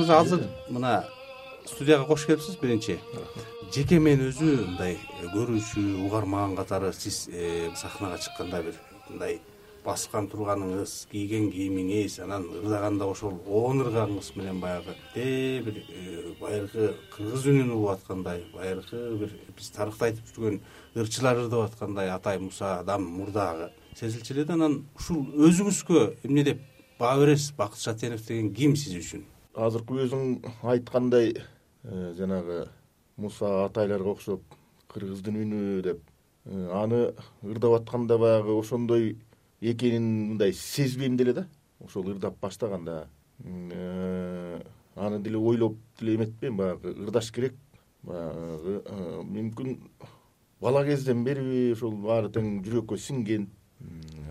мырза азыр мына студияга кош келипсиз биринчи. Жеке мен өзү мындай көрүүчү угарман катары сиз э, сахнага чыкканда бир мындай баскан турганыңыз кийген кийимиңиз анан ырдаганда ошол оон ыргагыңыз менен баягы э бир э, байыркы кыргыз үнүн угуп аткандай байыркы бир биз тарыхта айтып жүргөн ырчылар ырдап аткандай атай мусадан мурдагы сезилчү эле да анан ушул өзүңүзгө эмне деп баа бересиз? Бакыт шатенов деген ким сиз үчүн азыркы өзүң айткандай э, жанагы муса атайларга окшоп кыргыздын үнү деп э, аны ырдап атканда баягы ошондой экенин мындай сезбейм деле да. Ошол ырдап баштаганда э, аны деле ойлоп деле эметпейм баягы ырдаш керек. Баягы мүмкүн бала кезден бериби ушул баары тең жүрөккө сиңген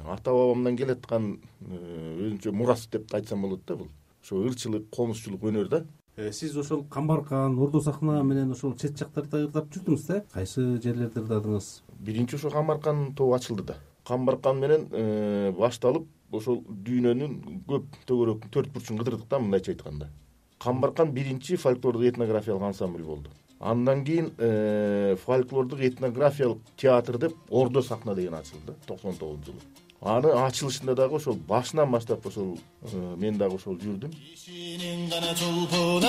ата бабамдан келаткан өзүнчө мурас деп айтсам болот да бул ошо ырчылык комузчулук өнөр да. Сиз ошол камбаркан ордо сахна менен ошол чет жактарда ырдап жүрдүңүз да? Кайсы жерлерде ырдадыңыз? Биринчи ошо камбаркан тобу ачылды да. Камбаркан менен э, башталып ошол дүйнөнүн көп төгөрөгүн төрт бурчун кыдырдык да мындайча айтканда. Камбаркан биринчи фольклордук этнографиялык ансамбль болду. Андан кийин э, фольклордук этнографиялык театр деп ордо сахна деген ачылды токсон тогузунчу жылы аны ачылышында дагы ошол башынан баштап ошол э, мен дагы ошол жүрдүм. Кишинин гана чолпону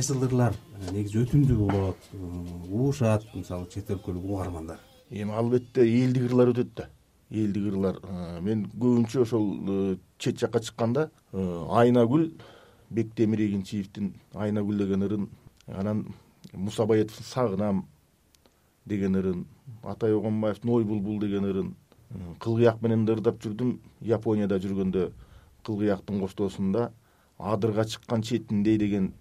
кайсыл ырлар негизи өтүмдүү болот угушат мисалы чет өлкөлүк угармандар эми албетте элдик ырлар өтөт да. Элдик ырлар э, мен көбүнчө ошол э, чет жакка чыкканда э, айнагүл бектемир эгинчиевдин айнагүл деген ырын анан муса сагынам деген ырын атай огонбаевдин ой булбул деген ырын кылгыяк менен да ырдап жүрдүм. Японияда жүргөндө кылгыяктын коштоосунда адырга чыккан четиндей деген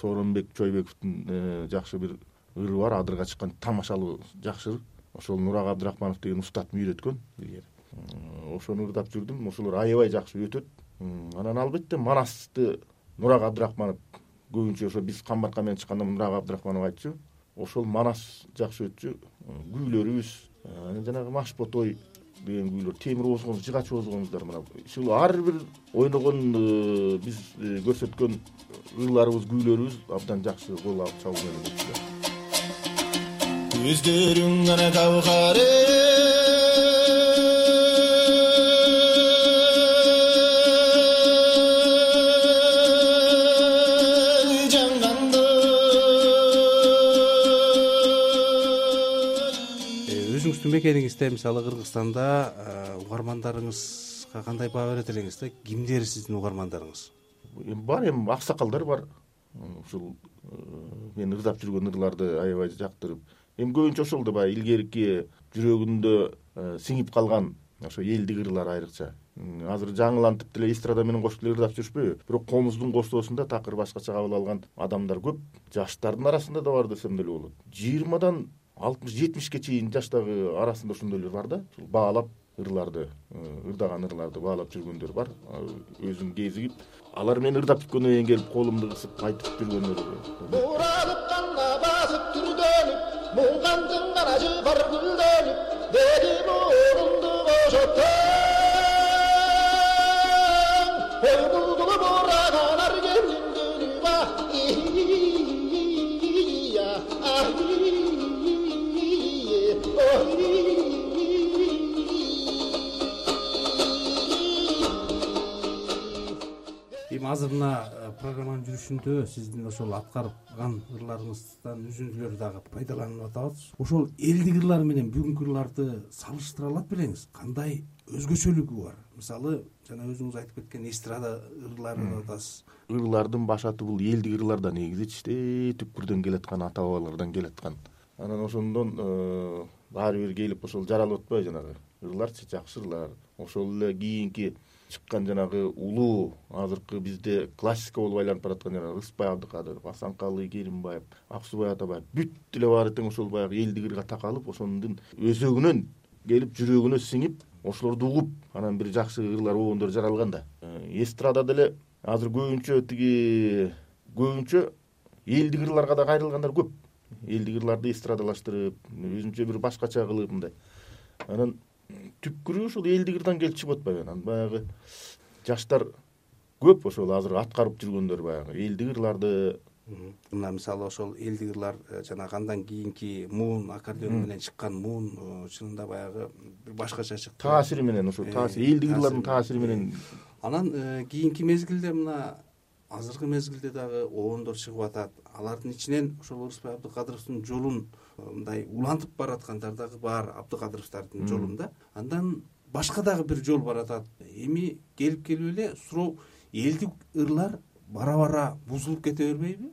сооронбек чойбековдун э, жакшы бир ыры бар. Адырга чыккан тамашалуу жакшы ыр. Ошол нурак абдрахманов деген устатым үйрөткөн илгери ошону ырдап жүрдүм. Ошолор аябай жакшы өтөт. Анан албетте манасты нурак абдрахманов көбүнчө ошо биз камбаркан менен чыкканда нурак абдрахманов айтчу. Ошол манас жакшы өтчү күүлөрүбүз жанагы машботой деген күүлөр темир озгоңуз жыгач озгоңуздар мына. Ушул ар бир ойногон э, биз э, көрсөткөн ырларыбыз күүлөрүбүз абдан жакшы кол чабуу менен өттү көздөрүң гана кавкар мисалы кыргызстанда э, угармандарыңызга кандай баа берет элеңиз да? Кимдер сиздин угармандарыңыз? Бар эми аксакалдар бар. Ушул э, мен ырдап жүргөн ырларды аябай жактырып эми көбүнчө ошол да баягы илгерки жүрөгүндө э, сиңип калган ошо элдик ырлар айрыкча. Азыр жаңылантып деле эстрада менен кошуп деле ырдап жүрүшпөйбү. Бирок комуздун коштоосунда такыр башкача кабыл алган адамдар көп. Жаштардын арасында да бар десем деле болот. Жыйырмадан алтымыш жетимишке чейин жаштагы арасында ошондойлор бар да. Ушул баалап ырларды э, ырдаган ырларды баалап жүргөндөр бар. Өзүн кезигип алар мен ырдап бүткөндөн кийин келип колумду кысып айтып жүргөндөр буралып кана басып түрдөнүп муңгандын канажы бар гүлдөнүп деди мурунду бошоттоң ой булбулу бураган азыр мына э, программанын жүрүшүндө сиздин ошол аткарган ырларыңыздан үзүндүлөр дагы пайдаланып атабыз. Ошол элдик ырлар менен бүгүнкү ырларды салыштыра алат белеңиз. Кандай өзгөчөлүгү бар? Мисалы жана өзүңүз айтып кеткен эстрада ырлары деп атасыз. Ырлардын башаты бул элдик ырлар да негизи ичте түпкүрдөн келаткан ата бабалардан келаткан анан ошондон баары бир келип ошол жаралып атпайбы жанагы ырларчы жакшы ырлар. Ошол эле кийинки чыккан жанагы улуу азыркы бизде классика болуп айланып бараткан жанагы рыспай абдыкадыров асанкалы керимбаев аксубай атабаев бүт эле баары тең ошол баягы элдик ырга такалып ошонун өзөгүнөн келип жүрөгүнө сиңип ошолорду угуп анан бир жакшы ырлар обондор жаралган да э, эстрада деле азыр көбүнчө тиги көбүнчө элдик ырларга да кайрылгандар көп. Элдик ырларды эстрадалаштырып өзүнчө бир башкача кылып мындай. Анан түпкүрү ушул элдик ырдан келип чыгып атпайбы анан. Баягы жаштар көп ошол азыр аткарып жүргөндөр баягы элдик ырларды. Мына мисалы ошол элдик ырлар э, жанагы андан кийинки муун аккордеон менен чыккан муун э, чынында баягы бир башкача чыкты. Таасири менен ошол таасир элдик ырлардын таасири. менен. Анан кийинки мезгилде мына азыркы мезгилде дагы обондор чыгып атат. Алардын ичинен ошол ырысбай абдыкадыровдун жолун э, мындай улантып бараткандар дагы бар абдыкадыровдордун жолун да. Андан башка дагы бир жол баратат эми келип келип эле суроо элдик ырлар бара бара бузулуп кете бербейби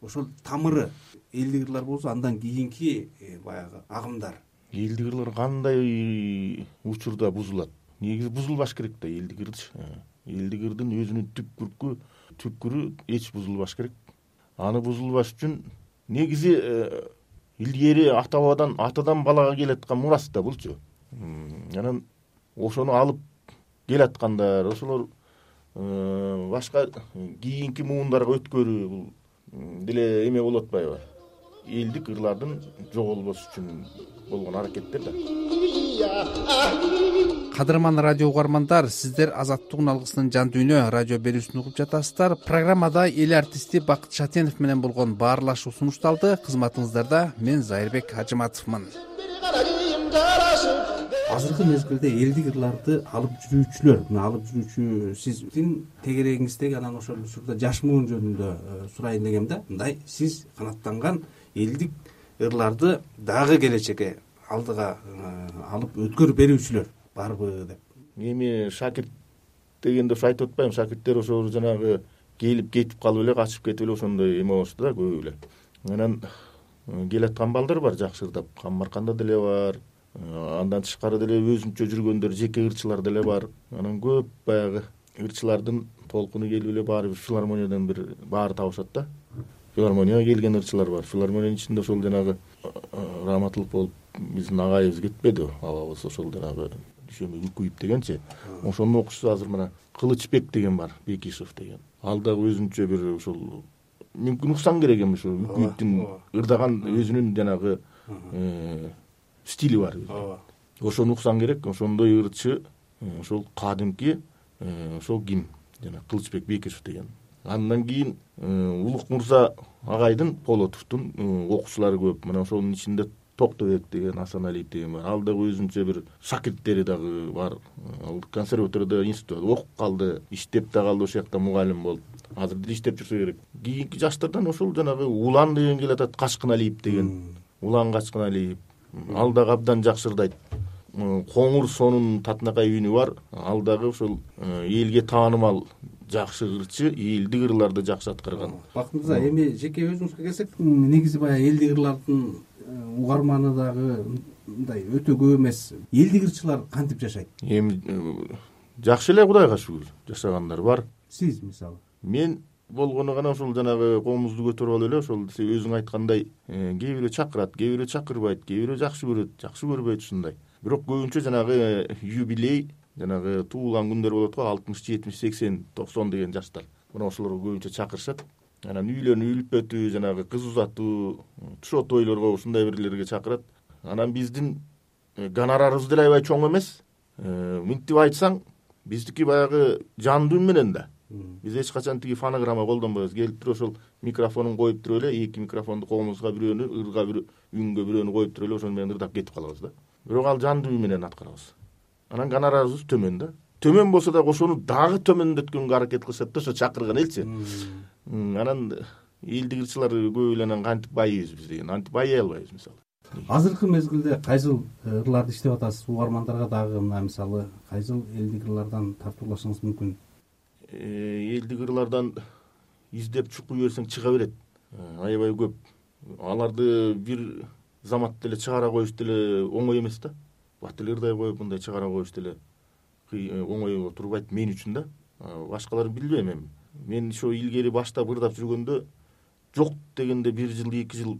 ошол тамыры. Элдик ырлар болсо андан кийинки э, баягы агымдар. Элдик ырлар кандай учурда бузулат? Негизи бузулбаш керек да элдик ырчы э, элдик ырдын өзүнүн түпкүркү түпкүрү эч бузулбаш керек. Аны бузулбаш үчүн негизи э, илгери ата бабадан атадан балага келаткан мурас да булчу анан ошону алып келаткандар ошолор э, башка кийинки муундарга өткөрүү бул деле эме болуп атпайбы элдик ырлардын жоголбошу үчүн болгон аракеттер да кадырман радио угармандар сиздер азаттыктын алгысынын жан дүйнө радио берүүсүн угуп жатасыздар. Программада эл артисти бакыт шатенов менен болгон баарлашуу сунушталды. Кызматыңыздарда мен зайырбек ажыматовмун азыркы мезгилде элдик ырларды алып жүрүүчүлөр мына алып жүрүүчү сиздин тегерегиңиздеги анан ошол учурда жаш муун жөнүндө э, сурайын дегем да мындай сиз канааттанган элдик ырларды дагы келечекке алдыга э, алып өткөрүп берүүчүлөр барбы деп. Эми шакирт дегенде ошо айтып атпаймынбы шакирттер ошо жанагы келип кетип калып эле качып кетип эле ошондой эме болушту да көбү эле. Анан э, келаткан балдар бар жакшы ырдап камбарканда деле бар э, андан тышкары деле өзүнчө жүргөндөр жеке ырчылар деле бар. Анан көп баягы ырчылардын толкуну келип эле баары бир филармониядан бир баары табышат да. Филармонияга келген ырчылар бар. Филармониянын ичинде ошол жанагы раматылык болуп биздин агайыбыз кетпедиби бабабыз ошол жанагы дүйшөмбек үкүев дегенчи ошонун окуучусу азыр мына кылычбек деген бар бекишев деген. Ал дагы өзүнчө бир ушул мүмкүн уксаң керек эми ушу үкүевдин ырдаган өзүнүн жанагы э, стили бар. Ооба ошону уксаң керек ошондой ырчы э, ошол кадимки э, ошол ким? Жанаг кылычбек бекишев деген. Андан кийин улук мырза агайдын полотовдун окуучулары көп. Мына ошонун ичинде токтобек деген асаналиев деген бар. Ал дагы өзүнчө бир шакирттери дагы бар. Ал консерваторияда институтта окуп калды иштеп да калды ошол жакта мугалим болуп азыр деле иштеп жүрсө керек. Кийинки жаштардан ошол жанагы улан деген келатат качкыналиев деген. Улан качкыналиев ал дагы абдан жакшы ырдайт коңур сонун татынакай үнү бар. Ал дагы ошол э, элге таанымал жакшы ырчы элдик ырларды жакшы аткарган. Бакыт мырза эми жеке өзүңүзгө келсек негизи баягы элдик ырлардын угарманы дагы мындай өтө көп эмес. Элдик ырчылар кантип жашайт? Эми э, жакшы эле кудайга шүгүр. Жашагандар бар. Сиз мисалы? Мен болгону гана ошол жанагы коомубузду көтөрүп алып эле ошол өзүң айткандай э, кээ бирөө чакырат кээ бирөө чакырбайт кээ бирөө жакшы көрөт жакшы көрбөйт ушундай. Бирок көбүнчө жанагы юбилей жанагы туулган күндөр болот го алтымыш жетимиш сексен токсон деген жаштар. Мына ошолорго көбүнчө чакырышат анан үйлөрүнү үлпөтүү жанагы кыз узатуу тушоо тойлорго ушундай бирлерге чакырат. Анан биздин э, гонорарыбыз деле аябай чоң эмес. Э, мынтип айтсаң биздики баягы жан дүйүм менен да. Биз эч качан тиги фонограмма колдонбойбуз. Келип туруп ошол микрофонун коюп туруп эле эки микрофонду колубузга бирөөнү ырга үнгө бирөөнү коюп туруп эле ошону менен ырдап кетип калабыз да. Бирок ал жан дүйүм менен аткарабыз. Анан гонорарыбыз төмөн да. Төмөн болсо дагы ошону дагы төмөндөткөнгө аракет кылышат да ошо чакырган элчи анан элдик ырчылар көп эле анан кантип байыйбыз биз деген антип байый албайбыз мисалы. Азыркы мезгилде кайсыл э, ырларды иштеп атасыз? Угармандарга дагы мына мисалы кайсыл элдик ырлардан тартуулашыңыз мүмкүн? Э, элдик ырлардан издеп чукуй берсең чыга берет. Э, аябай көп. Аларды бир заматта эле чыгара коюш деле оңой эмес да. Бат эле ырдай коюп мындай чыгара коюш деле оңой турбайт мен үчүн да. Башкалар билбейм эми мен ошо илгери баштап ырдап жүргөндө жок дегенде бир жыл эки жыл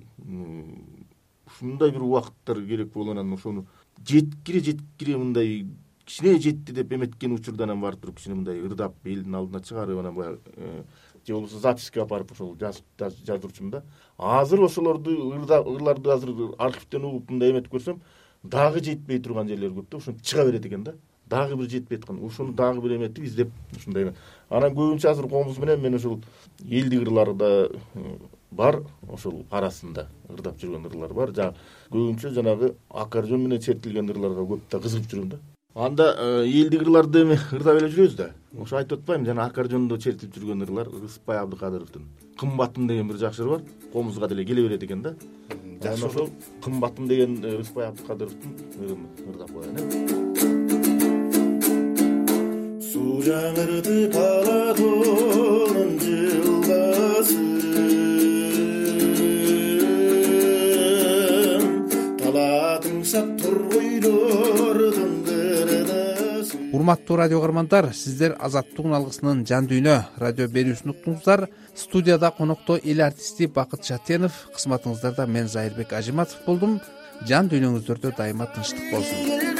ушундай бир убакыттар керек болуп анан ошону. Жеткире жеткире мындай кичине жетти деп эметкен учурда анан барып туруп кичине мындай ырдап элдин алдына чыгарып анан баягы э, же болбосо записке алып барып ошол жаздырчумун да азыр ошолорду ырларды азыр архивден угуп мындай эметип көрсөм дагы жетпей турган жерлери көп да ошентип чыга берет экен да дагы бир жетпей аткан ошону дагы бир эметип издеп ушундай анан көбүнчө азыр комуз менен мен ошол элдик ырлар да э, бар ошол арасында ырдап жүргөн ырлар бар. Көбүнчө жанагы аккордеон менен чертилген ырларга көп да кызыгып жүрөм да. Анда э, элдик ырларды эми ырдап эле жүрөбүз да. Ошо айтып атпаймынбы жана аккордеондо чертилип жүргөн ырлар рыспай абдыкадыровдун кымбатым деген бир жакшы ыр бар. Комузга деле келе берет экен да. Жакшы. ошол кымбатым деген э, рыспай абдыкадыровдун ырын ырдап коеюн э жаңыртып алатонун жылгасы талаатың сап тургуйлордун урматтуу радио каармандар сиздер азаттыктын алгысынын жан дүйнө радио берүүсүн уктуңуздар. Студияда конокто эл артисти бакыт шатенов кызматыңыздарда мен зайырбек ажиматов болдум. Жан дүйнөңүздөрдө дайыма тынчтык болсун